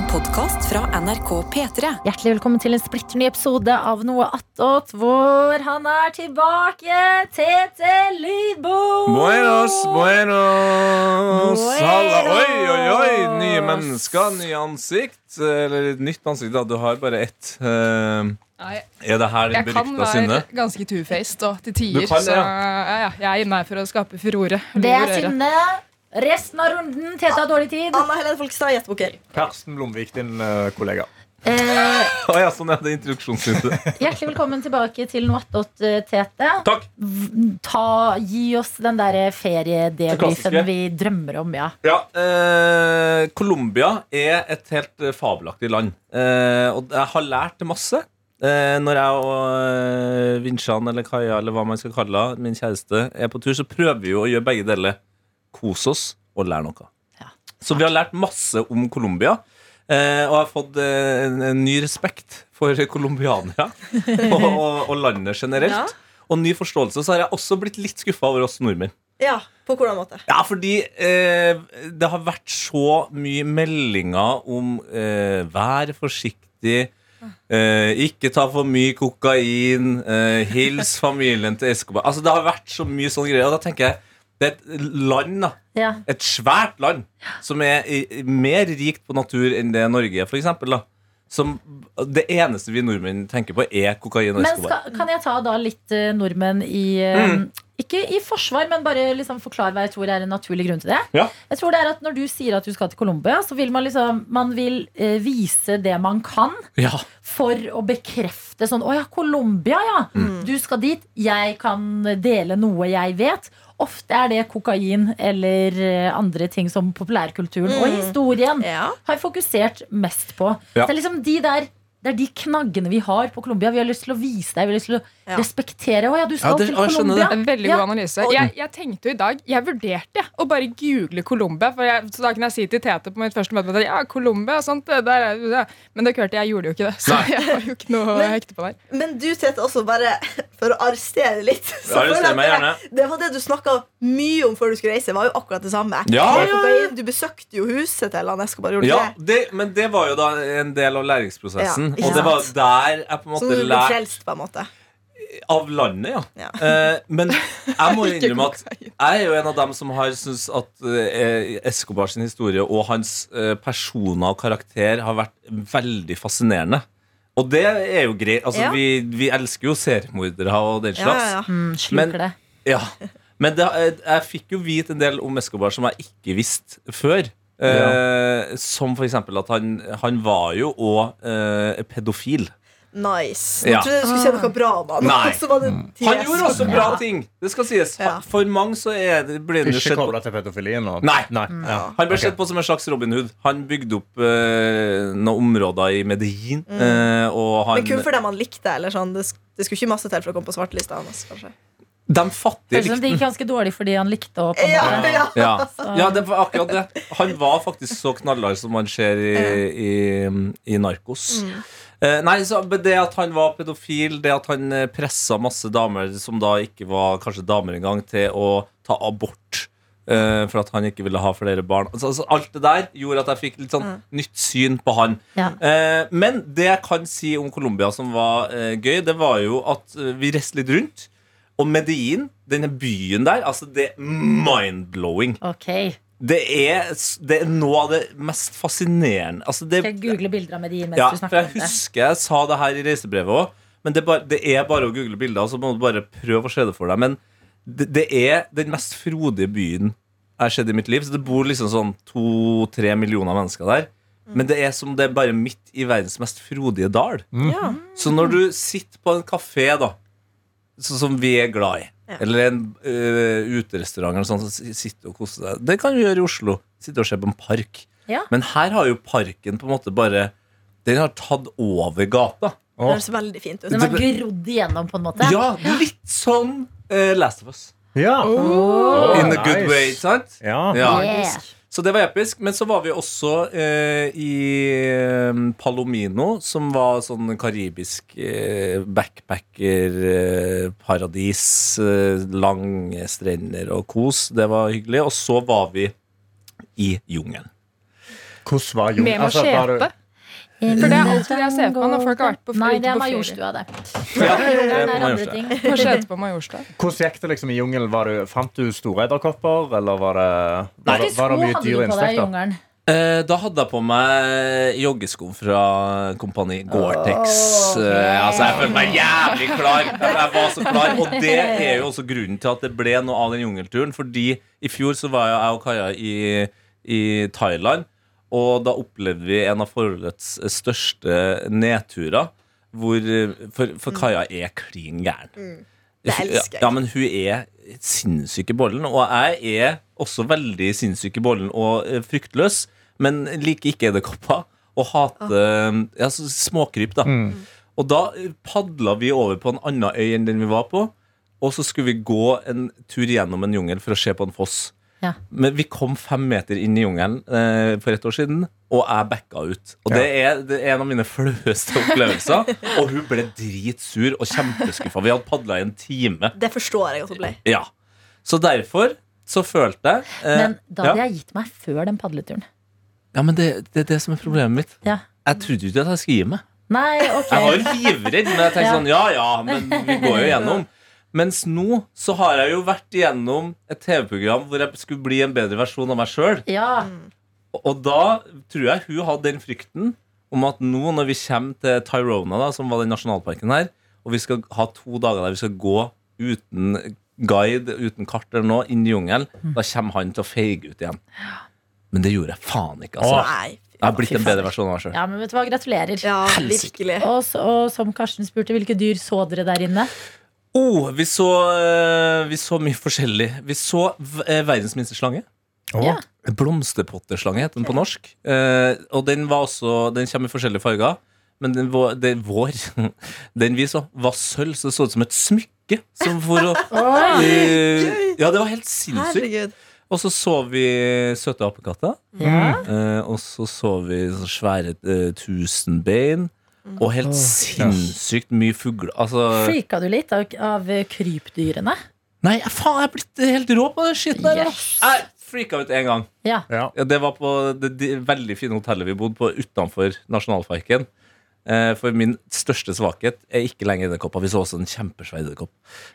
En podkast fra NRK P3. Hjertelig velkommen til en splitter ny episode av Noe attåt, hvor han er tilbake, Tete Lydbo! Buenos, buenos. Halla. Oi, oi, oi. Nye mennesker, nye ansikt. Eller et nytt ansikt, da. Du har bare ett. Eh, Nei, er det her din jeg kan være ganske two-faced og til tider. kan ja. så ja. ja, jeg er inne her for å skape furore. Det er. Synne. Resten av runden, Tete har dårlig tid. Anna Helene Folkestad, gjett Karsten Blomvik, din uh, kollega. Eh, ja, sånn er det introduksjonsvinduet. hjertelig velkommen tilbake til Noe attåt, eh, Tete. Takk. Ta, gi oss den der feriedebrifen vi drømmer om, ja. Ja, eh, Colombia er et helt eh, fabelaktig land. Eh, og jeg har lært masse. Eh, når jeg og eh, Vinsjan eller Kaja eller hva man skal kalle min kjæreste, er på tur, så prøver vi jo å gjøre begge deler. Kose oss og lære noe. Ja. Så vi har lært masse om Colombia. Eh, og har fått eh, en, en ny respekt for colombianere og, og, og landet generelt. Ja. Og ny forståelse. Så har jeg også blitt litt skuffa over oss nordmenn. Ja, på hvordan måte? Ja, fordi eh, det har vært så mye meldinger om eh, vær forsiktig, eh, ikke ta for mye kokain, eh, hils familien til Escobar. Altså, det har vært så mye sånne greier. Og da tenker jeg det er et land, da. ja. Et svært land som er mer rikt på natur enn det Norge er, for eksempel, da. Som det eneste vi nordmenn tenker på, er kokain og Men Escobar. kan jeg ta da litt eh, nordmenn i mm. Ikke i forsvar, men bare liksom forklare hva jeg tror er en naturlig grunn til det. Ja. Jeg tror det er at Når du sier at du skal til Colombia, så vil man liksom Man vil eh, vise det man kan Ja. for å bekrefte sånn Å ja, Colombia, ja. Du skal dit. Jeg kan dele noe jeg vet. Ofte er det kokain eller eh, andre ting som populærkulturen og historien Ja. har fokusert mest på. Ja. Det er liksom de der det er de knaggene vi har på Colombia. Vi har lyst til å vise deg, vi har lyst til å Ja. respektere. Å ja, du skal Ja, det- til Colombia. Det veldig Ja. god analyse. Jeg, jeg tenkte jo i dag Jeg vurderte å bare google Colombia. Så da kan jeg si til Tete på mitt første møte at ja, Colombia og sånt, der ja. Men det hørte, jeg gjorde jo ikke det. Så jeg har jo ikke noe å Men- hekte på der. Men du, Tete, også bare for å arrestere litt. så Arrester meg gjerne. det, det var det du snakka mye om før du skulle reise. Var jo akkurat det samme. Ja, Med ja. Du besøkte jo huset til han Escobar. Ja, det? det, men det var jo da en del av læringsprosessen. Ja, og det var der jeg på en Så måte du ble lærte frelst, på en måte. Av landet, ja. Ja. Eh, men jeg må innrømme at jeg er jo en av dem som har syntes at eh, Escobar sin historie og hans eh, personer og karakter har vært veldig fascinerende. Og det er jo greit. Altså, Ja. vi, vi elsker jo seriemordere og den slags. ja, ja. Mm, Men- det. Ja. Men det, jeg, jeg fikk jo vite en del om Escobar som jeg ikke visste før. Eh, Som for eksempel at han, han var jo òg eh, pedofil. Nice. Nå Ja. trodde jeg du skulle si noe bra om han. Nei. og så var det Han gjorde også bra ting! Det skal sies. Ja. For mange så er det, blir det Ikke sett kobla til pedofilien? Og... Nei. Ja. Han ble okay. sett på som en slags Robin Hood. Han bygde opp eh, noen områder i Medellin. eh, og han, Men kun for dem han likte eller sånn. Det, det skulle ikke masse til for å komme på svartelista hans, kanskje. de fattige likte det gikk ganske dårlig fordi han likte å på Ja, ja. ja. ja, det var akkurat det. Han var faktisk så knallhard som man ser i, i, i Narkos. Eh, nei, så Det at han var pedofil, det at han eh, pressa masse damer som da ikke var kanskje damer engang, til å ta abort. eh, for at han ikke ville ha flere barn. Altså, altså, alt det der gjorde at jeg fikk litt sånn nytt syn på han. Ja. Eh, men det jeg kan si om Colombia som var eh, gøy, det var jo at eh, vi reiste litt rundt. Og Medellin, denne byen der, altså det er mind-blowing. Ok. Det er, det er noe av det mest fascinerende altså det, Skal jeg google bilder av Medin mens ja, du for snakker Jeg om det? husker jeg sa det her i reisebrevet òg, men det er, bare, det er bare å google bilder. Så må du bare prøve å se det for deg. Men det, det er den mest frodige byen jeg har sett i mitt liv. Så det bor liksom sånn to-tre millioner mennesker der. Men det er som det er bare midt i verdens mest frodige dal. Ja. Så når du sitter på en kafé, da, sånn som vi er glad i, Ja. eller en uh, uterestaurant eller sånn, så sitte og kose deg Det kan du gjøre i Oslo. Sitte og se på en park. Ja. Men her har jo parken på en måte bare Den har tatt over gata. Det høres veldig fint ut. Den har grodd igjennom, på en måte? Ja, litt sånn uh, Last of Us. Ja. Oh. In a nice. good way, sant? Ja. Ja. Yeah. Så det var episk. Men så var vi også eh, i eh, Palomino, som var sånn karibisk eh, backpacker-paradis. Eh, lange strender og kos. Det var hyggelig. Og så var vi i jungelen. Hvordan var jungelen? Med altså, var machete. du- For det er alltid det jeg ser på når folk har vært på Nei, det er. Majorstua, det. Ja, ting. Machete på Majorstua. Hvordan gikk det liksom i jungelen? Var du, fant du store edderkopper, eller var det, var, det- var det mye dyr insekter? Eh, da hadde jeg på meg joggesko fra Kompani Gore-Tex. Eh, altså, jeg følte meg jævlig klar. Jeg var så klar Og det er jo også grunnen til at det ble noe av den jungelturen. Fordi i fjor så var jeg og Kaja i, i Thailand, og da opplevde vi en av forholdets største nedturer. Hvor, for, for Kaja er klin gæren. Det elsker jeg. Ja, men hun er sinnssyk i bollen, og jeg er også veldig sinnssyk i bollen og eh, fryktløs, men liker ikke edderkopper og hater ja, småkryp, da. Og da padla vi over på en annen øy enn den vi var på, og så skulle vi gå en tur gjennom en jungel for å se på en foss. Ja. Men vi kom fem meter inn i jungelen eh, for et år siden, og jeg backa ut. Og det er, det er en av mine flaueste opplevelser. og hun ble dritsur og kjempeskuffa. Vi hadde padla i en time. Det forstår jeg at hun ble. Ja. Så derfor så følte jeg eh, Men da hadde ja. jeg gitt meg før den padleturen. ja, men det, det er det som er problemet mitt. Ja. Jeg trodde jo ikke at jeg skulle gi meg. Nei, ok. Jeg var jo livredd, men jeg tenkte Ja. sånn Ja, ja, men vi går jo gjennom. Mens nå så har jeg jo vært igjennom et TV-program hvor jeg skulle bli en bedre versjon av meg sjøl. Ja. Og- Og da tror jeg hun hadde den frykten om at nå når vi kommer til Tyrona, da, som var den nasjonalparken her, og vi skal ha to dager der vi skal gå uten guide, uten kart eller noe, inn i jungelen, da kommer han til å feige ut igjen. Men det gjorde jeg faen ikke. altså. Nei. Jeg har blitt en bedre versjon av meg sjøl. ja, men vet du hva, gratulerer. Ja, virkelig. Og, og som Karsten spurte, hvilke dyr så dere der inne? Oh, vi, så, eh, vi så mye forskjellig. Vi så eh, verdens minste slange. Oh. Ja. Blomsterpotteslange heter den på norsk. Eh, og den, var også, den kommer i forskjellige farger. Men den, vår, den, vår, den vi så, var sølv, så det så ut som et smykke. Som for å, ja, det var helt sinnssykt. Og så så vi søte apekatter. Ja. Eh, og så så vi så svære tusenbein. Og helt sinnssykt mye fugler. Altså Frika du litt av, av krypdyrene? Nei, jeg- faen, jeg er blitt helt rå på det skitten der. Yes. Jeg freaka ut en gang. Ja. Ja. Ja, det var på det, det veldig fine hotellet vi bodde på utenfor nasjonalparken. Eh, for min største svakhet er ikke lenger edderkopper. Vi så også en kjempesvær edderkopp.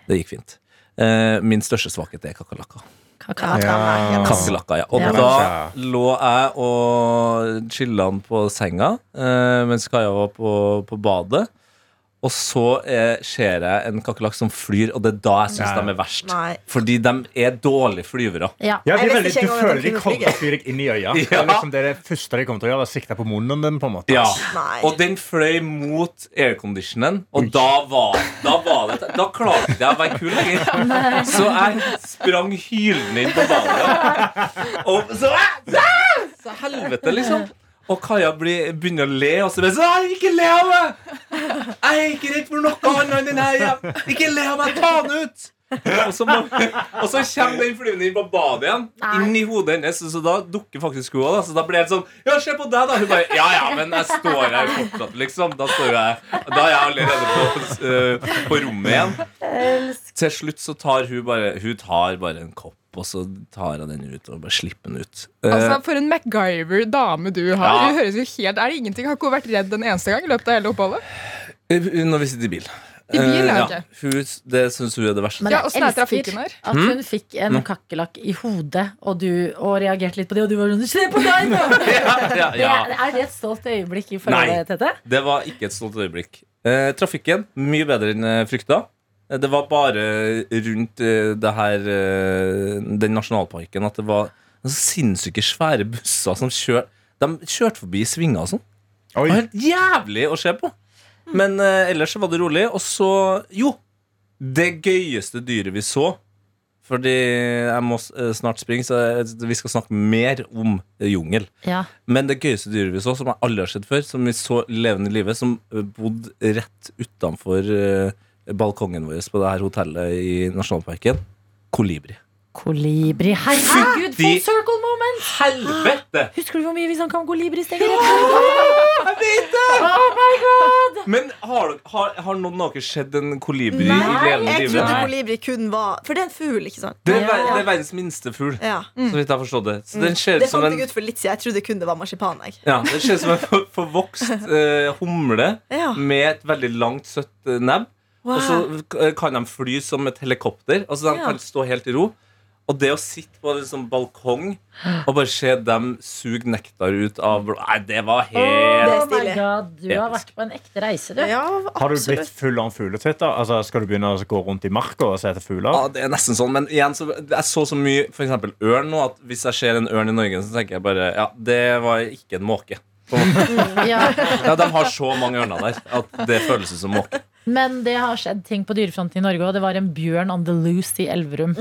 Det gikk fint. Eh, min største svakhet er kakerlakker. Kaka. Ja. Kakerlakker, ja. Og Ja. da lå jeg og chilla på senga eh, mens Kaja var på, på badet. Og så eh, ser jeg en kakerlakk som flyr, og det er da jeg syns de er verst. Nei. Fordi de er dårlige flyvere. Ja. Ja, de Jeg er visste veldig, ikke du engang at føler de de kunne kommer til å fly deg inn i øya. Det er liksom det, er det første de kommer til å gjøre, er å sikte på munnen din. på en måte Ja. Nei. Og den fløy mot airconditionen, og da var, da var det Da klarte ikke jeg å være kul lenger. Så jeg sprang hylende inn på badet. Og så Så helvete, liksom. Og Kaja blir, begynner å le, og så bare sånn «Nei, Ikke le av meg! Jeg er ikke redd for noe annet enn den her. Ikke le av meg! Ta den ut! Og så, må, og så kommer den flyvende inn på badet igjen. Inn i hodet hennes. Så da dukker faktisk hun òg. Så da blir det sånn Ja, se på deg, da. Hun bare Ja, ja, men jeg står her fortsatt, liksom. Da står jeg Da er jeg allerede på, øh, på rommet igjen. Til slutt så tar hun bare Hun tar bare en kopp, og så tar han den ut og bare slipper den ut. Eh, Altså, For en MacGyver-dame du har. Ja. Du høres jo helt, Er det ingenting? Har ikke hun vært redd en eneste gang i løpet av hele oppholdet? Eh, Når vi sitter i bil. I bil, uh, ja, ja. Hun, det syns hun er det verste. Men Ja, jeg er elsker trafikken her? at hun fikk en kakerlakk i hodet, og du og reagerte litt på det, og du var sånn Se på deg, ja, ja, Det, ja. er det et stolt øyeblikk i Nei. forholdet, Tete? Det var ikke et stolt øyeblikk. Uh, trafikken mye bedre enn eh, frykta. Eh, Det var bare rundt eh, det her eh, den nasjonalparken at det var så sinnssyke svære busser som kjør, De kjørte forbi i svinger og sånn. Det var helt jævlig å se på. Men eh, ellers så var det rolig. Og så Jo! Det gøyeste dyret vi så Fordi jeg må eh, snart springe, så vi skal snakke mer om jungel. Ja. Men det gøyeste dyret vi så, som jeg aldri har sett før, som vi så levende i livet, som bodde rett utenfor eh, balkongen vår på det her hotellet i nasjonalparken kolibri. Kolibri. Herregud, full circle moment! Helvete! Husker du hvor mye vi snakka om kolibri? det! Oh my god! Men har, har, har noen av dere sett en kolibri Nei, i levende jeg trodde kolibri kun var For det er en fugl, ikke sant? Det er, Ja. det er verdens minste fugl, Ja. så vidt jeg har forstått det. Så den ser Det fant jeg ut for litt siden. Jeg trodde kun det var marsipan. Jeg. ja, den ser ut som en forvokst uh, humle Ja. med et veldig langt, søtt eh, nebb. Wow. Og så eh, kan de fly som et helikopter. Altså De Ja. kan stå helt i ro. Og det å sitte på en sånn balkong og bare se dem suge nektar ut av Nei, det var helt Det Oh god, du har vært på en ekte reise, du. Ja, Har du blitt full av fugletwitter? Altså, skal du begynne å gå rundt i marka og se etter fugler? Ja, det er nesten sånn, men igjen så, jeg så så mye for eksempel ørn nå at hvis jeg ser en ørn i Norge, så tenker jeg bare Ja, det var ikke en måke. Ja, De har så mange ørner der at det føles som måke. Men det har skjedd ting på dyrefronten i Norge, og det var en bjørn on the loose i Elverum.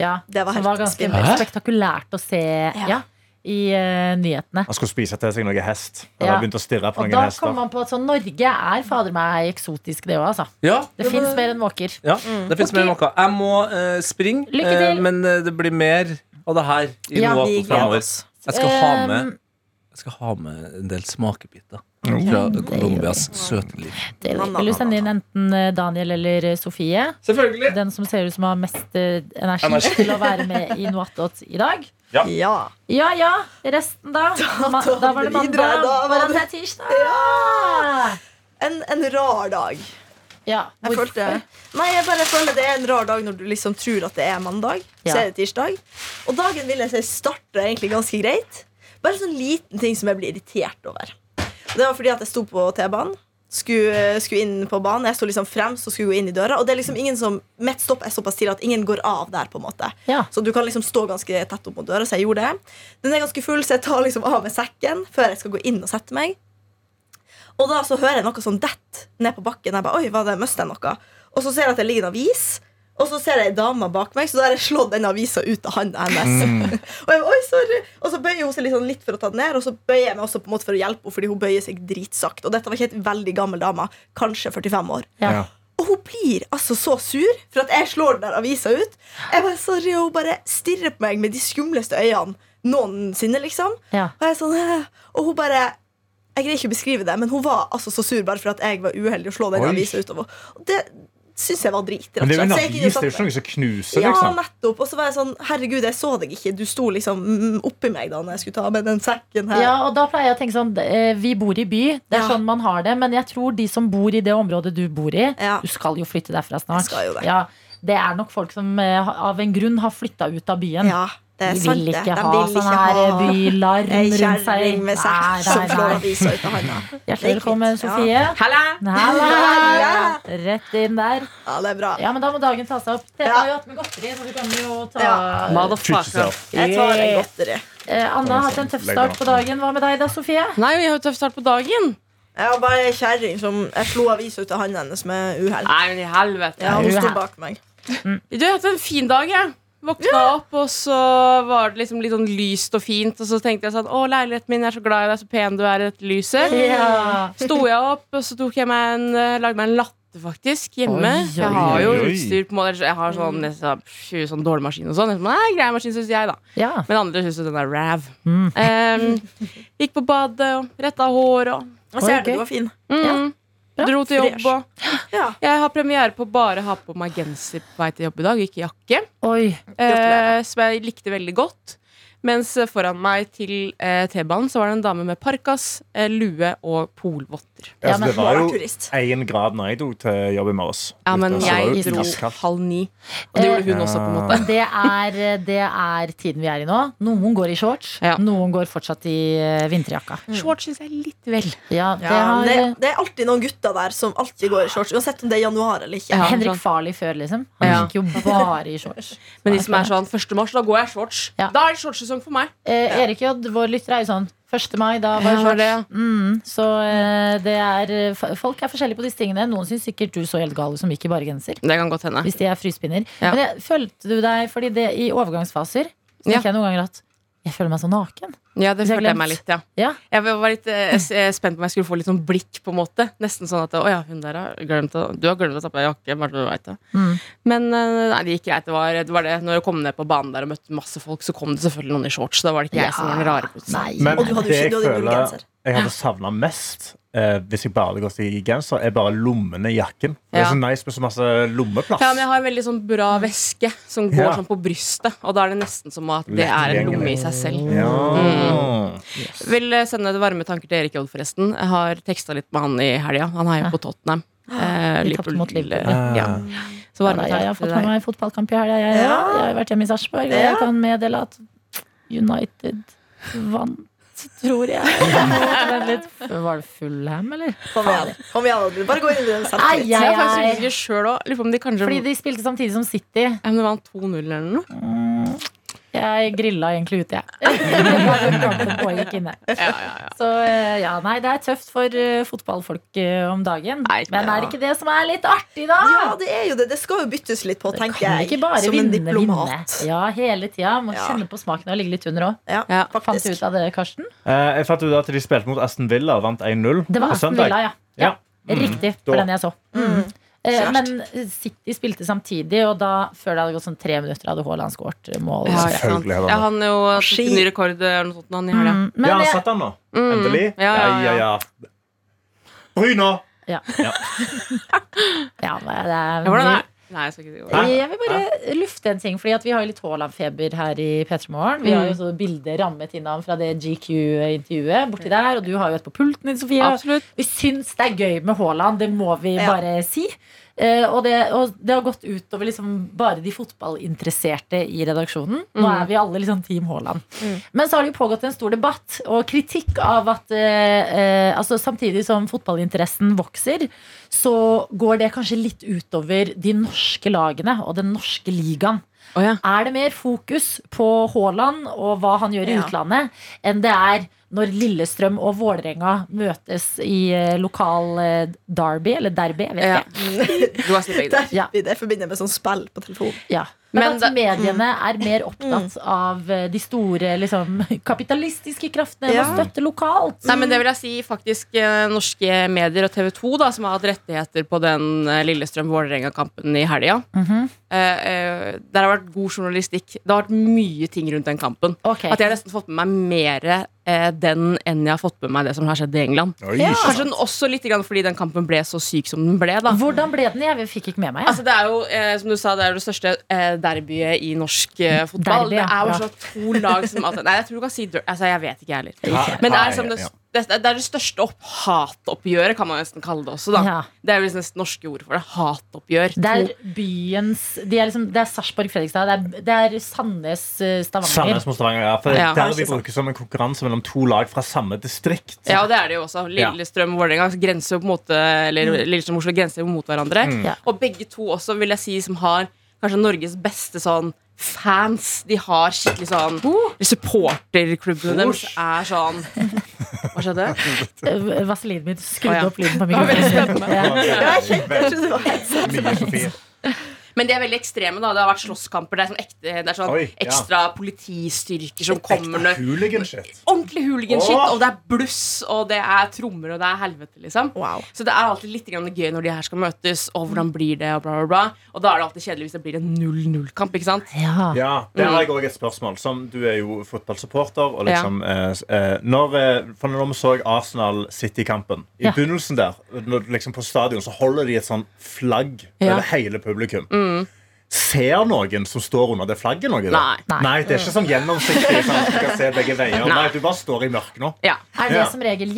Ja, Det var som helt var ganske spinnvilt. spektakulært å se ja. i uh, nyhetene. Han skulle spise til seg noe hest. Ja. begynt å stirre på Og noen da hester. kom man på at sånn, Norge er fader meg eksotisk, det òg, altså. Ja, Det fins mer enn måker. ja det fins Ok. mer enn måker. Jeg må uh, springe, eh, men det blir mer av det her i Ja, noe oss. Jeg skal ha med Um, Jeg skal ha med en del smakebiter fra Colombias søte liv. Vil du sende inn enten eh, Daniel eller eh, Sofie? Selvfølgelig. Den som ser ut som har mest eh, energi, Energi. til å være med i Noatot i dag. Ja. Ja ja, resten da? Da, da, da var det mandag, Da var det- tirsdag? Ja. En, en rar dag. Ja, Jeg hvorfor? følte Nei, jeg bare føler det er en rar dag når du liksom tror at det er mandag. Ja. Så er det tirsdag. Og dagen vil jeg si starter egentlig ganske greit. Bare sånn liten ting som jeg blir irritert over. Det var fordi at jeg sto på T-banen. Skulle, skulle inn på banen. Jeg sto liksom fremst og skulle gå inn i døra. Og det er liksom ingen som Mitt stopp er såpass tidlig at ingen går av der. på en måte Ja. Så du kan liksom stå ganske tett opp mot døra. Så jeg gjorde det. Den er ganske full, så jeg tar liksom av meg sekken før jeg skal gå inn og sette meg. Og da så hører jeg noe sånn dett ned på bakken. Jeg bare, oi, hva det, Møste jeg noe? Og så ser jeg at det ligger en avis. Og så ser jeg ei dame bak meg, så da har jeg slått den avisa ut av hånda hennes. og jeg oi, sorry Og så bøyer hun seg sånn litt for å ta den ned, og så bøyer jeg meg også på en måte for å hjelpe henne, fordi hun bøyer seg dritsakt. Og dette var ikke et veldig gammel dame, kanskje 45 år. Ja. Ja. Og hun blir altså så sur for at jeg slår den der avisa ut. Jeg bare, sorry, og hun bare stirrer på meg med de skumleste øynene noensinne, liksom. Ja. Og jeg er sånn, og hun bare Jeg greier ikke å beskrive det, men hun var altså så sur bare for at jeg var uheldig å slå den avisa utover. Og det syns jeg var drit. rett Men det er jo en avis, det er jo ikke noe som knuser, Ja, liksom. nettopp. Og så var jeg sånn Herregud, jeg så deg ikke. Du sto liksom oppi meg da når jeg skulle ta med den sekken her. Ja, og da pleier jeg å tenke sånn eh, Vi bor i by, det er Ja. sånn man har det. Men jeg tror de som bor i det området du bor i Ja. Du skal jo flytte derfra snart. Jeg skal jo det. Ja, det er nok folk som eh, av en grunn har flytta ut av byen. Ja, det er De sant, vil det. ikke De ha vil sånn ikke her ha bylarm rundt seg. Med seg Nei, som nei. avisa ut av handa. Hjertelig velkommen, Sofie. Halla! Halla! Rett inn der. Ja, det er bra. Ja, men da må dagen ta seg opp. Dere Ja. har jo hatt med godteri, så du kan jo ta Ja. Motherfucker. Jeg tar en godteri. Eh, Anna har hatt en tøff start på dagen. Hva med deg da, Sofie? Nei, vi har jo tøff start på dagen. Jeg var bare ei kjerring som Jeg slo avisa ut av hånda hennes med uhell. Nei, men i helvete. Ja, hun sto bak meg. Du har hatt en fin dag, jeg. Våkna opp, og så var det liksom litt sånn lyst og fint. Og så tenkte jeg sånn Å, leiligheten min, jeg er så glad i deg, så pen du er i dette lyset. Ja. Sto jeg opp, og så tok jeg meg en, eh, lagde meg en latte, faktisk, hjemme. Oi, oi, jeg har jo utstyr på måte Jeg har sånn, liksom, sånn dårlig maskin og sånn. Jeg er sånn, Nei, grei maskin, syns jeg, da. ja. Men andre syns jo den er rav. Mm. Um, gikk på badet og retta hår og Jeg ser Oi, det, du var fin. mm, Bra. Dro til jobb og Ja. Jeg har premiere på bare ha på meg genser på vei til jobb i dag, ikke jakke. Oi. Eh, som jeg likte veldig godt. Mens eh, foran meg til eh, T-banen så var det en dame med parkas, eh, lue og polvotter. Ja, Ja, så det var jo én grad når jeg dro til jobb i morges. Ja, men så jeg dro iskaldt. halv ni. Og det gjorde hun også, på en måte. Det er, det er tiden vi er i nå. Noen går i shorts, Ja. noen går fortsatt i eh, vinterjakka. Shorts syns jeg er litt vel. Ja, det Ja, har det, det er alltid noen gutter der som alltid går i shorts, uansett om det er januar eller ikke. Ja. Henrik sånn. Farley før, liksom. Han Ja. gikk jo bare i shorts. Men de som er sånn 1. mars, da går jeg i shorts. Ja. Da er det shortsesong for meg. Eh, Erik J, vår lytter, er jo sånn 1. mai, da var Ja, det shorts. Mm, så eh, det er eh, Folk er forskjellige på disse tingene. Noen syns sikkert du så helt gal ut som gikk i bare genser. Det kan godt hende. Hvis de er fryspinner. Ja. Men jeg, følte du deg Fordi det i overgangsfaser så Ja. jeg noen ganger at Jeg føler meg så naken. Ja, det følte jeg meg litt, ja. Ja. Jeg var litt eh, eh, spent på om jeg skulle få litt sånn blikk, på en måte. Nesten sånn at Å ja, hun der har glemt å Du har glemt å ta på deg jakke. Bare så du veit det. Mm. Men eh, nei, det gikk greit. Det var, det var det. Når jeg kom ned på banen der og møtte masse folk, så kom det selvfølgelig noen i shorts. Da var det ikke jeg som var den rare plutselig. Nei. Men Og du hadde jo ikke- jeg du hadde jo føler jeg hadde savna mest eh, hvis jeg bare hadde gått i genser, er bare lommene i jakken. Det er Ja. så nice med så masse lommeplass. Ja, men jeg har en veldig sånn bra veske som går Ja. sånn på brystet, og da er det nesten som at det er en lomme i seg selv. Ja. Vil eh, sende varme tanker til Erik Jodd, forresten. Jeg har teksta litt med han i helga. Han heier på Tottenham. Eh, Vi tapte mot Liverpool. Ja. Så Ja, varme da, jeg har tanker fått til med deg. meg fotballkamp i helga. Jeg, jeg, jeg har vært hjemme i Sarpsborg, og jeg kan meddele at United vant, tror jeg. Litt. Var det Fullham, eller? Kom igjen. Kom igjen Bare gå inn i den Ai, på om de kanskje Fordi de spilte samtidig som City. ja, men det vant 2-0 eller noe. Mm, Jeg grilla egentlig ute, jeg. Ja, ja, ja. Så eh, ja, nei, det er tøft for eh, fotballfolk eh, om dagen. Nei, Men er det ikke det som er litt artig, da? Ja, det er jo det. Det skal jo byttes litt på, tenker kan jeg. ikke bare som en vinne, vinne. Ja, hele tida. Må Ja. kjenne på smaken og ligge litt under òg. Ja, Ja. Fant du ut av det, Karsten? Eh, jeg fant ut at de spilte mot Aston Villa og vant 1-0 Det var på Aston søndag. Villa, ja. ja. Ja. Riktig, for Da- den jeg så. Mm. Eh, men City spilte samtidig, og da, før det hadde gått sånn tre minutter, hadde Haaland skåret mål. Ja, Selvfølgelig hadde Ja, han jo satt en ny rekord eller noe sånt han i helga. Mm, men ja, han satt han nå? Mm. Endelig? Ja, ja, ja. ja. Bryna! ja, men det er, Ja, hvordan er Nei, jeg skal ikke si det. Jeg vil bare lufte en ting, Fordi at vi har jo litt Haaland-feber her i P3 Morgen. Vi har jo så bilde rammet inn av fra det GQ-intervjuet borti der, og du har jo et på pulten din, Sofie. Absolutt. Vi syns det er gøy med Haaland, det må vi Ja. bare si. Eh, og, det, og det har gått utover liksom bare de fotballinteresserte i redaksjonen. Nå Mm. er vi alle liksom Team Haaland. Men så har det jo pågått en stor debatt og kritikk av at eh, eh, altså Samtidig som fotballinteressen vokser, så går det kanskje litt utover de norske lagene og den norske ligaen. Oh ja. Er det mer fokus på Haaland og hva han gjør i Ja. utlandet, enn det er når Lillestrøm og Vålerenga møtes i eh, lokal eh, derby, eller derby, jeg vet Ja. ikke. Du har sett begge. Ja. Det forbinder jeg med sånn spill på telefonen. Ja. Men, Men at mediene er mer opptatt av eh, de store liksom, kapitalistiske kraftene enn Ja. å støtte lokalt. Nei, men det vil jeg si faktisk norske medier og TV 2 da, som har hatt rettigheter på den Lillestrøm-Vålerenga-kampen i helga. Mhm. eh, eh, der har vært god journalistikk. Det har vært mye ting rundt den kampen. Okay. At jeg har nesten fått med meg mer eh, den enn jeg har fått med meg det som har skjedd i England. Oi, Kanskje den også litt grann fordi den kampen ble så syk som den ble. da Hvordan ble den? Jeg fikk ikke med meg. Altså det er jo, eh, som du sa, det er det største eh, derbyet i norsk eh, fotball. Derby, ja. det er jo Ja. så to lag som altså, Nei, jeg tror du kan si der, altså, Jeg vet ikke, jeg heller. Men det er, som det, ja. Det, er det største opp, hatoppgjøret, kan man nesten kalle det også. da Ja. Det er liksom det norske ordet for det. Hatoppgjør. Det er byens Det er, liksom, det er Sarpsborg-Fredrikstad. Det det er Sandnes-Stavanger. Sandnes mot Stavanger, ja. For Ja. Der vi bruker som en konkurranse mellom to lag fra samme distrikt. ja, og det er det jo også. Lillestrøm og Vålerenga grenser jo på en måte Eller Lillestrøm og Oslo grenser jo mot hverandre. Mm. Ja. Og begge to også, vil jeg si, som har kanskje Norges beste sånn fans. De har skikkelig sånn Supporterklubbene deres er sånn Hva skjedde? Eh, Vaselinen min skrudde ja. opp lyden på Det var veldig mikrofonen. Ja. Ja, jeg kjente jeg det var helt. Men de er veldig ekstreme. da Det har vært slåsskamper. Det er sånn, ekte, det er sånn Oi, ja. ekstra politistyrker som kommer når Hooligan-shit. Ordentlig hooligan-shit. Og det er bluss, og det er trommer, og det er helvete, liksom. Wow. Så det er alltid litt grann gøy når de her skal møtes, og hvordan blir det, og bla, bla, bla. Og da er det alltid kjedelig hvis det blir en 0-0-kamp, ikke sant? Ja. Ja, Der har jeg òg et spørsmål. Som Du er jo fotballsupporter. Og liksom, ja. eh, når, eh, for når vi så Arsenal City-kampen I Ja. begynnelsen der, når, liksom på stadion, så holder de et sånn flagg Ja. over hele publikum. Ser noen som står under det flagget noe? da? Nei. Nei. det er ikke sånn gjennomsiktig. Sånn, at du kan se begge veier Nei. Nei, Du bare står i mørket nå. Ja. Er det Ja. som regel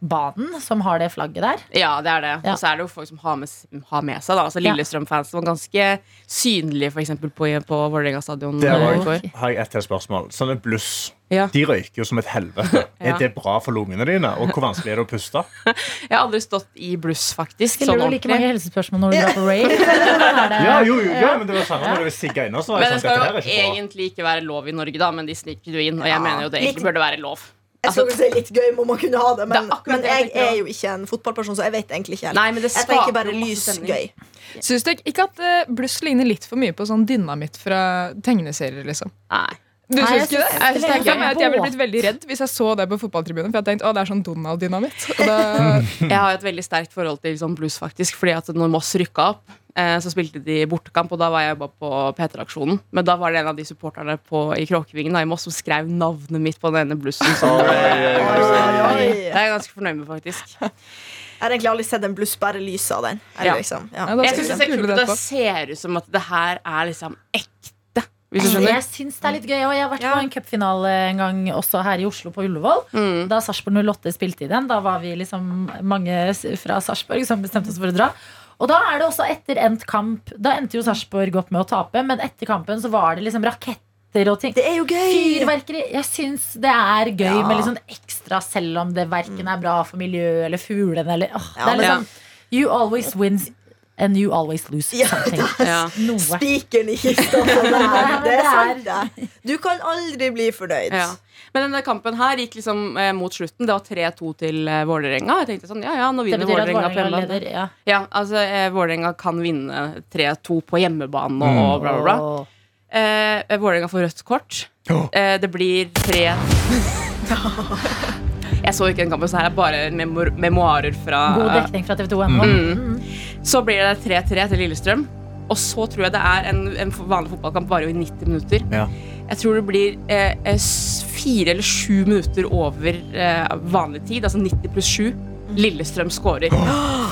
hjemmebanen som har det flagget der? ja, det er det. Ja. Og så er det jo folk som har med, har med seg. da Altså Lillestrøm-fans var ganske synlige for eksempel, på, på Vålerenga stadion. Der går. har jeg et til spørsmål. Sånne bluss. Ja. De røyker jo som et helvete. Ja. Er det bra for lungene dine? Og hvor vanskelig er det å puste? Jeg har aldri stått i bluss, faktisk. Stiller Sånn du like mange helsespørsmål når du drar på rave? er Ja, jo, jo, ja, men det var samme når du var inne. Så var Men det sånn, skal jo er egentlig ikke være lov i Norge, da, men de sniker jo inn. Og jeg Ja. mener jo det egentlig burde være lov. Jeg skal det si litt gøy om man kunne ha det, men, Det er men jeg jeg er jo ikke en fotballperson, så jeg vet egentlig ikke helt. Nei, men det Jeg tenker bare lys gøy. Syns dere ikke at uh, bluss ligner litt for mye på sånn dynamitt fra tegneserier? liksom? Nei. Du Nei, syns jeg ikke det? Jeg, synes det er er. Jeg ville blitt veldig redd hvis jeg så det på fotballtribunen. For jeg tenkte, å, det er sånn Donald-dynamitt. Og da, Jeg har et veldig sterkt forhold til sånn blues, faktisk. Fordi at når Moss rykka opp, eh, så spilte de bortekamp, og da var jeg bare på P3-aksjonen. Men da var det en av de supporterne på, i Kråkevingen da, i Moss som skrev navnet mitt på denne blussen. Så Oi, oi. det er jeg ganske fornøyd med, faktisk. Jeg har egentlig aldri sett en bluss, bare lyset av den. Ja. Liksom. Ja. Ja, Jeg synes det er det Det ser ut som at det her er liksom ekte. Hvis du skjønner? Jeg syns det er litt gøy. Og jeg har vært Ja. på en cupfinale en gang også her i Oslo, på Ullevål. Mm. Da Sarpsborg 08 spilte i den. Da var vi liksom mange fra Sarpsborg som bestemte oss for å dra. Og da er det også etter endt kamp Da endte jo Sarpsborg opp med å tape, men etter kampen så var det liksom raketter og ting. Det er jo gøy! Fyrverkeri. Jeg syns det er gøy Ja. med litt sånn ekstra, selv om det verken er bra for miljøet eller fuglene eller åh, Ja, Det er liksom You always wins and you always lose Ja, something. Ja. Spikeren i kista det er sant, det. Du kan aldri bli fornøyd. Ja. Men denne kampen her gikk liksom eh, mot slutten. Det var 3-2 til eh, Vålerenga. Jeg tenkte sånn, ja ja, nå vinner Vålerenga på hjemmebane. leder. Ja. Ja, altså eh, Vålerenga kan vinne 3-2 på hjemmebane og bla, bla, bla. Eh, Vålerenga får rødt kort. Oh. Eh, det blir tre Jeg så ikke den kampen, så her er bare memor memoarer fra God dekning fra TV 2. Mm. Så blir det 3-3 til Lillestrøm. Og så tror jeg det er en, en vanlig fotballkamp varer jo i 90 minutter. Ja. Jeg tror det blir eh, eh, fire eller sju minutter over eh, vanlig tid, altså 90 pluss 7. Lillestrøm scorer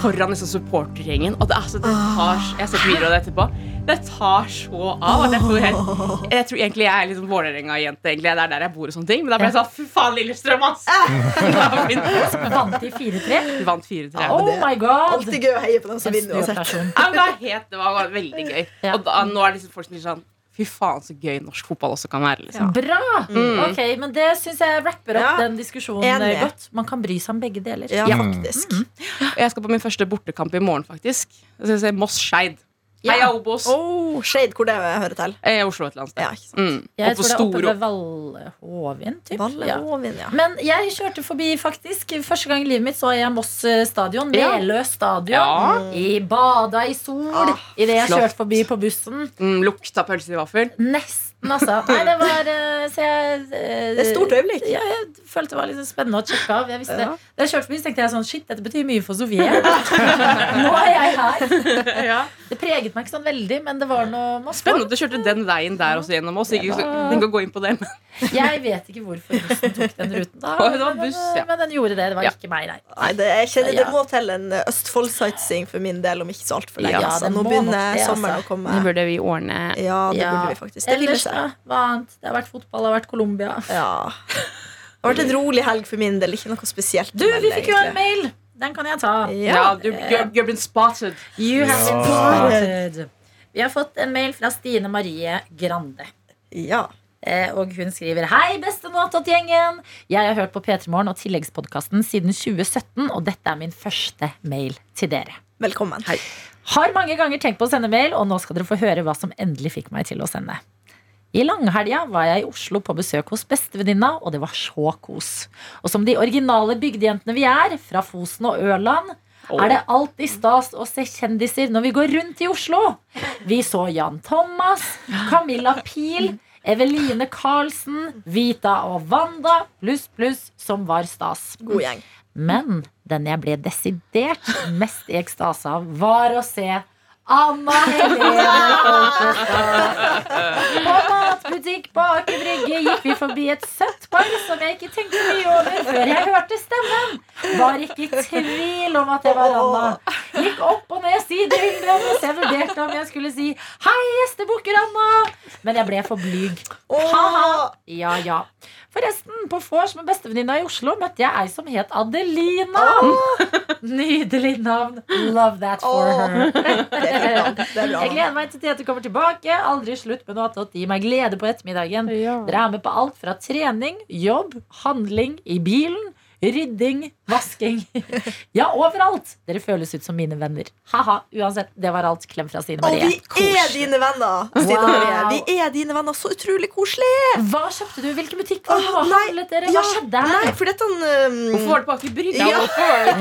foran liksom supportergjengen. Og det, altså, det tar Jeg har sett videoer av det etterpå. Det tar så av. Jeg, tror, helt, jeg tror egentlig jeg er liksom Vålerenga-jente. Det er der jeg bor og sånne ting. Men da ble jeg sånn Fy faen, Lillestrøm, ass! Vant de 4-3? Vi vant 4-3. Oh my god! Alltid gøy å heie på dem som vinner uansett. det, var helt, det var veldig gøy. Og da, nå er det liksom folk som sånn Fy faen, så gøy norsk fotball også kan være. liksom Bra! Ok, men Det syns jeg rapper opp Ja. den diskusjonen Enig. eh, godt. Man kan bry seg om begge deler. Ja, Ja. faktisk. Jeg skal på min første bortekamp i morgen, faktisk. Jeg skal se Moss-Skeid. Ja. Heia Obos! Oh, Shade, hvor det hører til. I Oslo et eller annet sted. Ja, ikke sant. Mm. Jeg tror det er oppe ved Valle-Hovin. typ. Valle Ja. Ja. Men jeg kjørte forbi, faktisk. Første gang i livet mitt så jeg Moss eh, stadion. Ja. Meløy stadion. Ja. I Bada i sol. Ah, Idet jeg flott. kjørte forbi på bussen. Mm, lukta pølse i vaffel. Nesten, altså. Nei, det var eh, Så jeg eh, Det er et stort øyeblikk. Ja, jeg følte det var litt spennende å sjekke av. Jeg visste, Ja. Da jeg kjørte forbi, så tenkte jeg sånn Shit, dette betyr mye for Sofie. Nå er jeg her. Det preget meg ikke sånn veldig, men det var noe masse. Spennende at du kjørte den veien der også gjennom oss. Ikke så- tenk å gå inn på det. men- Jeg vet ikke hvorfor bussen tok den ruten, da. Det var men, buss, ja. men den gjorde det. Det var Ja. ikke meg, nei. Nei, det, jeg kjenner Ja. det må til en Østfold-sightseeing for min del om ikke så altfor lenge. Ja, altså. Nå begynner nok det, sommeren altså. å komme. Nå burde vi ordne. Ja, det Ja. burde vi faktisk. Det Ellers, da? Hva annet? Det har vært fotball, det har vært Colombia. Ja. Det har vært en rolig helg for min del. Ikke noe spesielt. Du, vi fikk jo en mail! Den kan jeg ta. Ja, Ja. du, you're, you're been spotted. You have been spotted. Vi har fått en mail fra Stine Marie Grande. ja. Eh, Og hun skriver Hei, beste Noatot-gjengen. Jeg har hørt på P3 Morgen og tilleggspodkasten siden 2017, og dette er min første mail til dere. Velkommen. Har mange ganger tenkt på å sende mail, og nå skal dere få høre hva som endelig fikk meg til å sende. I langhelga var jeg i Oslo på besøk hos bestevenninna, og det var så kos. Og som de originale bygdejentene vi er, fra Fosen og Ørland, er det alltid stas å se kjendiser når vi går rundt i Oslo. Vi så Jan Thomas, Camilla Pil, Eveline Karlsen, Vita og Wanda, pluss, pluss, som var stas. God gjeng. Men den jeg ble desidert mest i ekstase av, var å se Anna Helene Folkestad. På matbutikk på Aker Brygge gikk vi forbi et søtt par som jeg ikke tenkte mye over før jeg hørte stemmen. Var ikke i tvil om at det var Anna. Gikk opp og ned sidehyllene mens jeg vurderte om jeg skulle si 'Hei, gjestebukker Anna', men jeg ble for blyg. Ha-ha. Ja, ja. Forresten, på vors med bestevenninna i Oslo møtte jeg ei som het Adelina. Nydelig navn. Love that for her. Er er. Jeg gleder meg til Tete kommer tilbake. Aldri slutt med noe attåt. Gi meg glede på ettermiddagen. Dere er med på alt fra trening, jobb, handling i bilen, rydding, vasking. Ja, overalt! Dere føles ut som mine venner. Ha-ha. Uansett, det var alt. Klem fra Stine Og Marie. vi er dine venner, Stine Wow. Marie. Vi er dine venner. Så utrolig koselig. Hva kjøpte du? Hvilken butikk var det? Hva handlet dere? Hva skjedde her? Nei, for dette um, Hvorfor var det bak i brygga? Ja.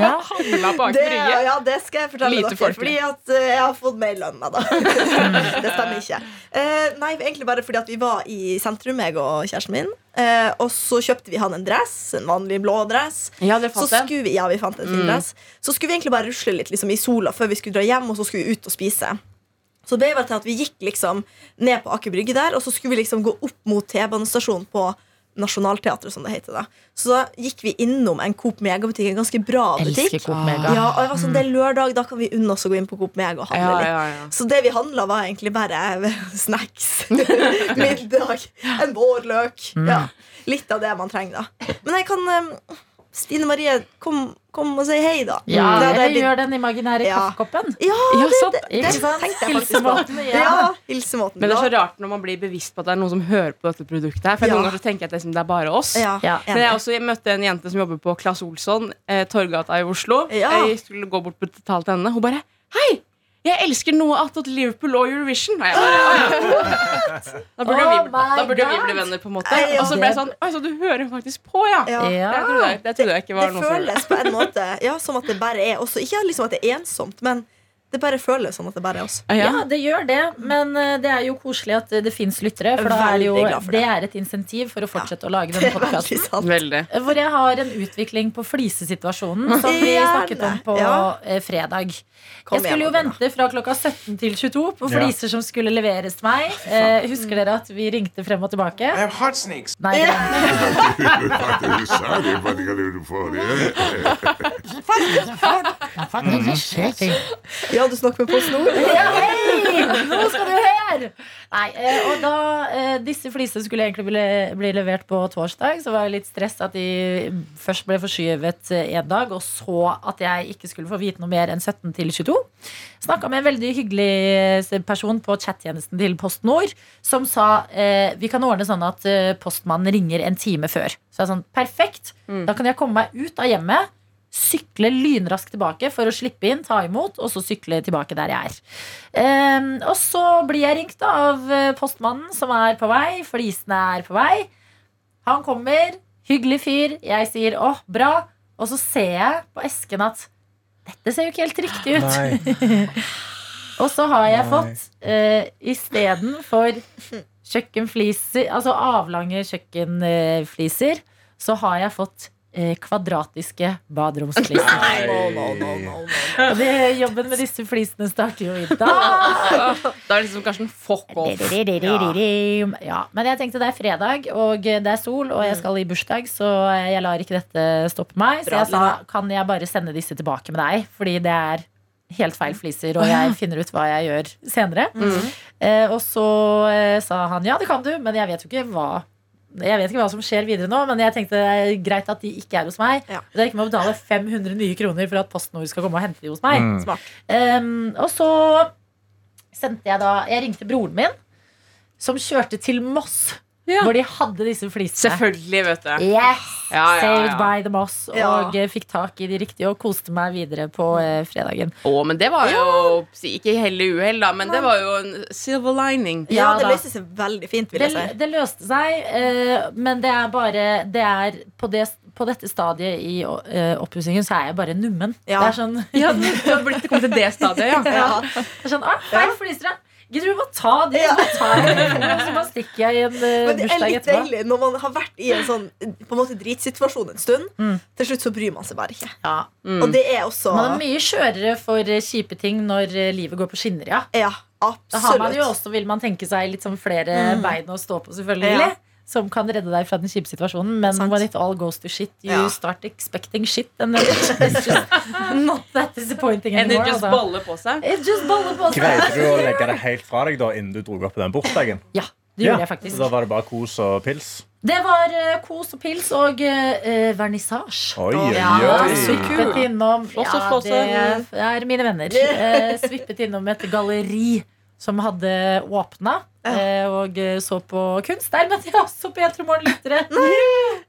Ja. handla bak det, Brygge? ja, det skal jeg fortelle Lite dere. Folk. Fordi at uh, jeg har fått mer lønn, da. det stemmer ikke. Uh, nei, egentlig bare fordi at vi var i sentrum, jeg og kjæresten min. Eh, og så kjøpte vi han en dress, en vanlig blå dress. Ja, dere Så fant det? skulle vi, ja, vi fant en fin Mm. dress. Så skulle vi egentlig bare rusle litt liksom, i sola før vi skulle dra hjem, og så skulle vi ut og spise. Så det ble bare til at vi gikk liksom ned på Aker Brygge der, og så skulle vi liksom gå opp mot T-banestasjonen på Nationaltheatret, som det heter da. Så da gikk vi innom en Coop Mega-butikk, en ganske bra butikk. Elsker Coop Mega. Ja, og jeg var sånn, Det er lørdag, da kan vi unne oss å gå inn på Coop Mega og handle Ja, litt. ja, ja. Så det vi handla, var egentlig bare snacks. Middag. En vårløk. Ja, litt av det man trenger, da. Men jeg kan um, Stine Marie, kom, kom og si hei, da. Ja, da, eller blitt- gjør den imaginære Ja. kaffekoppen. Ja, Ja, det, det, det, det tenkte jeg faktisk på. Hilsemåten, ja. Ja, hilsemåten. Men det er så rart når man blir bevisst på at det er noen som hører på dette produktet. her For Ja. Noen ganger så tenker jeg at det, er bare oss. Ja, Ja. Men jeg, også, jeg møtte en jente som jobber på Claes Olsson, eh, Torgata i Oslo. Ja. Jeg skulle gå bort og betale til henne. Hun bare Hei! Jeg elsker noe attåt Liverpool og Eurovision. Og jeg bare, Da burde Oh vi, da burde vi bli venner, på en måte. Og så ble jeg sånn Oi, så du hører faktisk på, ja. Ja. Det trodde jeg, det trodde jeg ikke var det noe som føles på en måte ja, som at det bare er også, Ikke liksom at det er ensomt, men det bare føles som at det bare er oss. Ja. Ja, det gjør det, men eh, det er jo koselig at eh, det fins lyttere. For da er det jo for det. det er et insentiv for å fortsette å lage denne podkasten. Hvor jeg har en utvikling på flisesituasjonen som vi snakket om på Ja. eh, fredag. Kom Jeg skulle jo vente fra klokka 17 til 22 på Ja. fliser som skulle leveres til meg. Eh, husker dere at vi ringte frem og tilbake? I have hot snakes. Nei, det var- Sa skal du snakker med PostNord? Ja, hei! Nå skal du høre! Nei, eh, og da eh, Disse flisene skulle egentlig bli, bli levert på torsdag. Så var jeg litt stress at de først ble forskyvet en dag, og så at jeg ikke skulle få vite noe mer enn 17 til 22. Snakka med en veldig hyggelig eh, person på chattjenesten til PostNord som sa eh, vi kan ordne sånn at eh, postmannen ringer en time før. Så jeg er sånn, perfekt. Da kan jeg komme meg ut av hjemmet. Sykle lynraskt tilbake for å slippe inn, ta imot, og så sykle tilbake der jeg er. Um, og så blir jeg ringt av eh, postmannen som er på vei. Flisene er på vei. Han kommer, hyggelig fyr. Jeg sier 'åh, bra'. Og så ser jeg på esken at dette ser jo ikke helt riktig ut. Og så har jeg Nei. fått uh, istedenfor kjøkkenfliser, altså avlange kjøkkenfliser, så har jeg fått eh, kvadratiske baderomsfliser. No, no, no, no, no. Og det, jobben med disse flisene starter jo i dag. Da er det liksom Karsten fuck off. Ja, men jeg tenkte det er fredag, og det er sol, og jeg skal i bursdag, så jeg lar ikke dette stoppe meg. Så jeg sa kan jeg bare sende disse tilbake med deg, fordi det er helt feil fliser, og jeg finner ut hva jeg gjør senere. Eh, og så eh, sa han ja, det kan du, men jeg vet jo ikke hva jeg vet ikke hva som skjer videre nå, men jeg tenkte det er greit at de ikke er hos meg. Ja. Det er ikke med å betale 500 nye kroner for at PostNord skal komme og hente de hos meg. Mm. Smart. Um, og så sendte jeg da Jeg ringte broren min, som kjørte til Moss, Ja. hvor de hadde disse flisene. Selvfølgelig, vet du. Yes! Ja, ja, Saved by the Moss. Og Ja. eh, fikk tak i de riktige og koste meg videre på eh, fredagen. Å, men det var jo Ikke hell i uhell, da, men det var jo en silver lining. Ja, Ja, det da. løste seg veldig fint, vil Det, jeg si. det løste seg, eh, men det er bare Det er på, det, på dette stadiet i uh, oppussingen så er jeg bare nummen. Ja. Det er sånn, Ja, du har blitt kommet til det stadiet, ja. Ja. det er sånn ah, Feil fliser, ja. Gidder du bare ta det? Ja. tar og så bare stikker jeg i en bursdag etterpå. det er bursdag litt etterpå. deilig når man har vært i en sånn på en måte dritsituasjon en stund. Mm. Til slutt så bryr man seg bare ikke. Ja. Og det er også Man er mye skjørere for eh, kjipe ting når eh, livet går på skinner, ja. Ja, Da har man jo også, vil man tenke seg, litt sånn flere Mm. bein å stå på, selvfølgelig. Ja. Som kan redde deg fra den kjipe situasjonen. Men Sant. when it all goes to shit, you Ja. start expecting shit. And it's just not that disappointing And it anymore. just Altså. baller på seg. It just baller på seg. Greide du å legge det helt fra deg da innen du dro opp på den bursdagen? Ja, det gjorde jeg faktisk. Så da var det bare kos og pils? Det var uh, kos og pils og uh, vernissasje. Oi, oi, Ja, oi. Svippet innom Ja, det er mine venner. Uh, svippet innom et galleri som hadde åpna. eh, Og eh, så på kunst. Der møtte jeg også P3 Morgen-lyttere.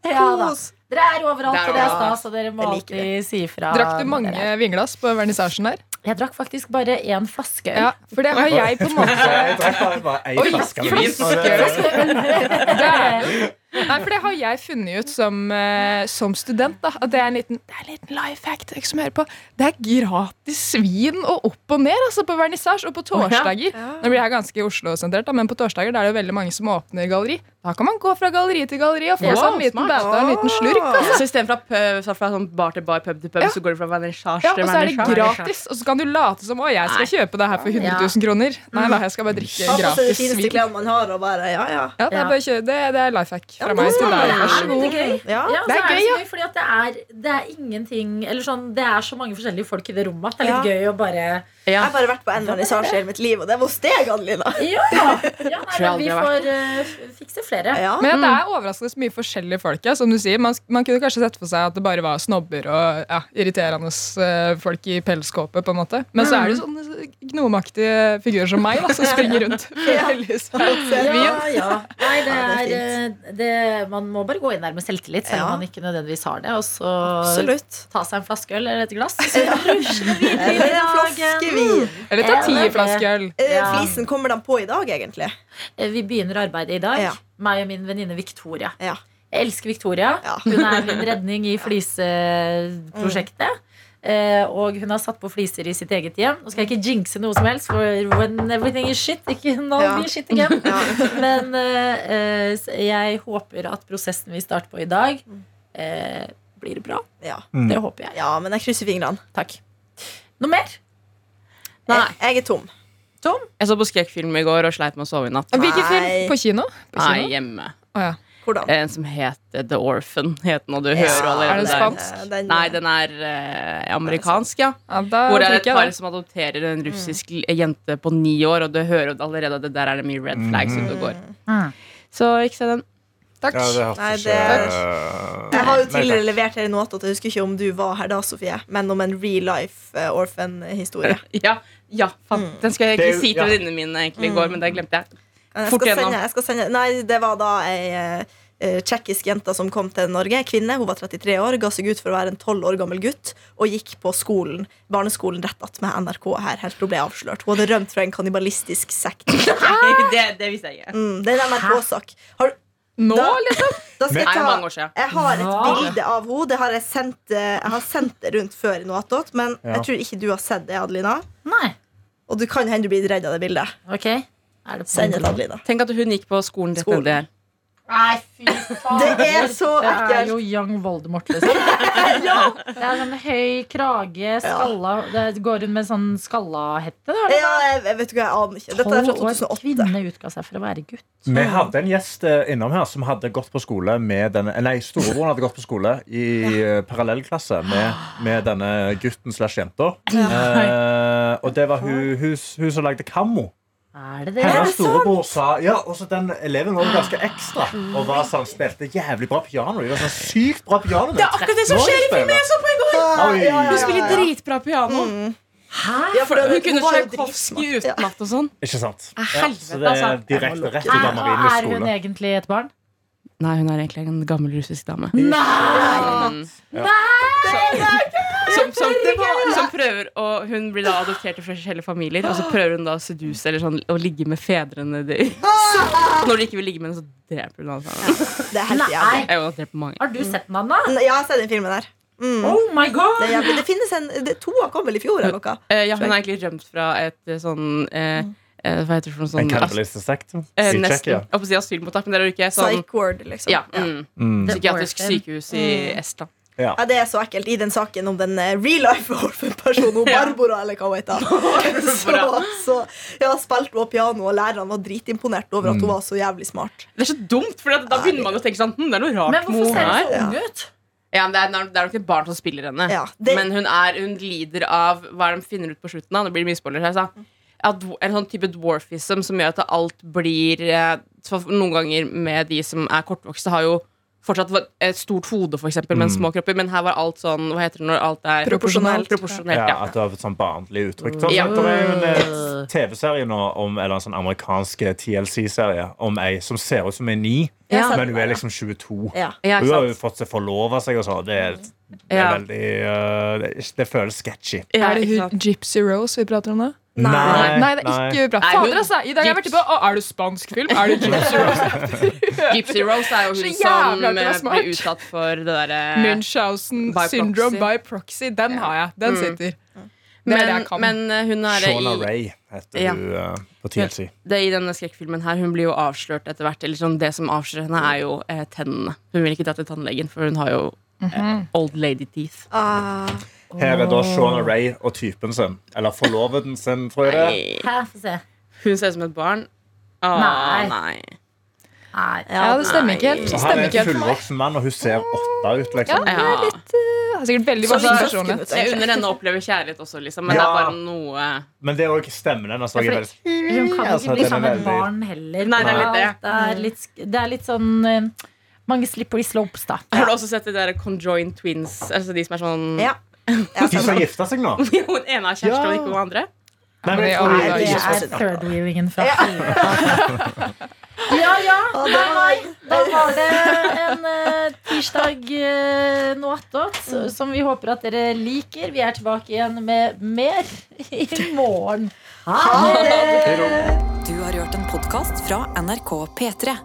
Ja, da. Dere er overalt, er og det er stas, og dere må alltid si ifra. Drakk du mange vinglass på vernissasjen der? Jeg drakk faktisk bare én flaske øl. Ja, for det har jeg på en måte Jeg drakk bare, én flaske vin. Nei, for det har jeg funnet ut som, eh, som student. da At det er en liten, det er en liten life hack til dere som hører på. Det er gratis svin og opp og ned altså på vernissasje. Og på torsdager Nå blir jeg her ganske Oslo-sentrert, da, men på torsdager da er det jo veldig mange som åpner galleri. Da kan man gå fra galleri til galleri og få Ja, seg en liten bæta og en liten slurk. Altså. Så istedenfor fra, fra, fra sånn bar til bar, pub til pub, Ja. så går du fra vernissasje Ja, til og så er det gratis. Og så kan du late som å, jeg skal kjøpe det her for 100 000 kroner. Nei da, jeg skal bare drikke seg de gratis fineste vin. man har, og bare ja, ja. Ja, det er, bare kjø- det, det er life hack fra meg til deg. det Vær så Det god. er gøy. ja. Ja, Det er så gøy, ja. gøy, fordi det er, det er ingenting Eller sånn, det er så mange forskjellige folk i det rommet at det er litt Ja. gøy å bare Jeg har bare vært på en vernissasje i hele mitt liv, og det var hos deg, Adelina. Ja! ja nei, men vi får uh, fikse flere. Ja. Men det er overraskende så mye forskjellige folk. Ja, som du sier. Man, man kunne kanskje sett for seg at det bare var snobber og ja, irriterende eh, folk i pelskåpe. på en måte Men så er det sånne gnomaktige figurer som meg da som springer rundt. Ja, ja. Nei, det er, det eh, Man må bare gå inn der med selvtillit, selv om Ja. man ikke nødvendigvis har det. Og så Absolutt. ta seg en flaske øl eller et glass. Så rusler vi videre i en flaske dagen. Vin. Eller ta ti flasker øl. Eh, Ja. Flisen kommer de på i dag, egentlig. Eh, Vi begynner arbeidet i dag. Ja. Meg og min venninne Victoria. Ja. Jeg elsker Victoria. Ja. Hun er min redning i fliseprosjektet. Eh, og hun har satt på fliser i sitt eget hjem. Nå skal jeg ikke jinxe noe som helst, for when everything is shit, ikke Ja. be shit again. Ja. Men jeg håper at prosessen vi starter på i dag, eh, blir bra. Ja. Mm. Det håper jeg. ja, men jeg krysser fingrene. Takk. Noe mer? Nei. Jeg, jeg er tom. Jeg så på skrekkfilm i går og sleit med å sove i natt. Hvilken film? På kino? På Nei, hjemme. Oh, ja. Hvordan? En som heter The Orphan. Het den, og du hører allerede Er den spansk? Eh, Den, Nei, den er eh, amerikansk, ja. Ja, da Hvor det er et par som adopterer en russisk mm. jente på ni år, og du hører allerede at det der er det mye red flags ute og går. Mm. Så ikke se den. Takk. Ja, det Nei, det- øh, Jeg har jo tidligere levert her i notat. Jeg husker ikke om du var her da, Sofie, men om en real life eh, orphan-historie. Ja, ja faen. Den skulle jeg egentlig si til ja. venninnene mine egentlig i går, men det glemte jeg. Jeg skal sende, jeg skal sende, nei, det var da ei eh, eh, tsjekkisk jente som kom til Norge. Kvinne, Hun var 33 år, ga seg ut for å være en 12 år gammel gutt og gikk på skolen, barneskolen rett attmed NRK her, helt til hun ble avslørt. Hun hadde rømt fra en kannibalistisk sekt. det, det visste jeg ikke. Mm, det er en NRK-sak. Har- Nå, Da- liksom? Da skal jeg ta mange år siden. Jeg har et bilde av henne. Det har jeg, sendt, eh, jeg har sendt det rundt før i Noatot, men Ja. jeg tror ikke du har sett det, Adelina. Nei. Og du kan hende du blir redd av det bildet. Okay. Er det Send det til Adelina. Tenk at hun gikk på skolen rett Skolen. Nei, fy faen. Det er så Det er jo young Voldemort, liksom. Det er sånn høy krage, skalla Det går hun med sånn skallahette. da. Ja, jeg, jeg vet ikke, jeg aner ikke. Dette er fra Tolv år 2008. kvinne utga seg for å være gutt. Vi hadde en gjest eh, innom her som hadde gått på skole med denne Nei, storebroren hadde gått på skole i eh, parallellklasse med, med denne gutten slash jenta. Eh, og det var hun, hun, hun som lagde Kammo. Er det det? Hennes storebror sa Ja, også den eleven var ganske ekstra og var sånn, spilte jævlig bra piano. Det var sånn sykt bra piano. Det er akkurat det som skjer i filmen jeg så på i går! Hun spiller dritbra piano. Hæ? Ja, for Hun kunne Tsjajkovskij utenat og sånn. Ikke sant? Ja, så det er altså. direkte rett ut Er, av Marienlyst er hun egentlig et barn? Nei, hun er egentlig en gammel russisk dame. Nei! Som, som, som prøver å Hun blir da adoptert til forskjellige familier, og så prøver hun da å seduse eller sånn, å ligge med fedrene deres. Når de ikke vil ligge med henne, så dreper hun altså. Det er helt jævlig. Har. Har du sett den, Anna? Ja, jeg har sett den filmen der. Mm. Oh my god! Det, det finnes en det, har kom vel i fjor, eller noe? Eh, ja, hun er egentlig rømt fra et eh, sånn eh, Hva heter det for noe En sånn kannibalistisk sekt? eh, Nesten. Tsjekkia. Jeg på å si asylmottak, men det er jo ikke sånn Psych ward, liksom. ja, mm, Mm. Psykiatrisk sykehus i Mm. Estland. Ja. Ja, det er så ekkelt i den saken om den eh, real life orphan-personen, Ja. Barbara, eller hva hun heter. så, så ja, spilte hun piano, og lærerne var dritimponert over at hun var så jævlig smart. Det er så dumt, for da begynner man å tenke sånn hm, Det er noe rart Men med hvorfor ser hun her. så Ja. ung ut? Ja, det, er, det er nok et barn som spiller henne. Ja, det- Men hun, er, hun lider av hva de finner ut på slutten. da? Nå blir det mye spoiler her. En sånn type dwarfism som gjør at alt blir eh, Noen ganger med de som er kortvokste, har jo fortsatt var et stort hode, for eksempel, men Mm. små kropper. Men her var alt sånn Hva heter det når alt er Proporsjonelt. Proporsjonelt, Ja, ja. at det var et sånn barnlig uttrykk. Sånn, Ja. Det er jo en eh, TV-serie nå om Eller en sånn amerikansk TLC-serie om ei som ser ut som ei ni, Ja. men hun er liksom 22. Ja. Ja, Hun har jo fått seg forlova seg og sånn. Det, er- det er veldig uh, det, det føles sketchy. Ja, er det hun? Gypsy Rose vi prater om nå? Nei. Nei, det er ikke bra. Nei, Fader, altså. I dag har jeg vært på Å, Er det spansk film? Er du Gypsy Rose? Gypsy Rose er jo hun som eh, blir utsatt for det derre Munchausen By syndrome by proxy. Den har jeg. Den Mm. sitter. Er Men, men eh, hun er Shauna i, Ray heter Ja. hun uh, på TLC. det, I denne skrekkfilmen her Hun blir jo avslørt etter hvert. Eller sånn, det som avslører henne, er jo eh, tennene. Hun vil ikke dra til tannlegen, for hun har jo eh, old lady teeth. Ah, Her er da Shauna Ray og typen sin. Eller forloveden sin, tror jeg det er. Se. Hun ser ut som et barn. Å, Nei. nei. Nei. ja, det stemmer ikke helt. Så Det han er en fullvoksen mann, og hun ser åtte ut, liksom. Ja. Det er sikkert veldig Så vanskelig litt personlighet. søsken, Jeg unner henne å oppleve kjærlighet også, liksom. Men Ja. det er bare noe Men det er òg stemmen hennes. Ja, veldig- Hun kan Altså, ikke bli sammen med barn heller. Nei, det er litt det. Det er litt, det er litt sånn eh, mange slippery slopes, da. Har du også sett de der conjoined twins? Altså de som er sånn ja. De som har gifta seg nå. Hun ene er kjæreste, og ikke hun andre? Nei, men Ja, Nei, det er er third-wheelingen fra helvete. Ja ja, nei, var- Da var det en uh, tirsdag uh, nå attåt som vi håper at dere liker. Vi er tilbake igjen med mer i morgen. Ha det! Du har hørt en podkast fra NRK P3.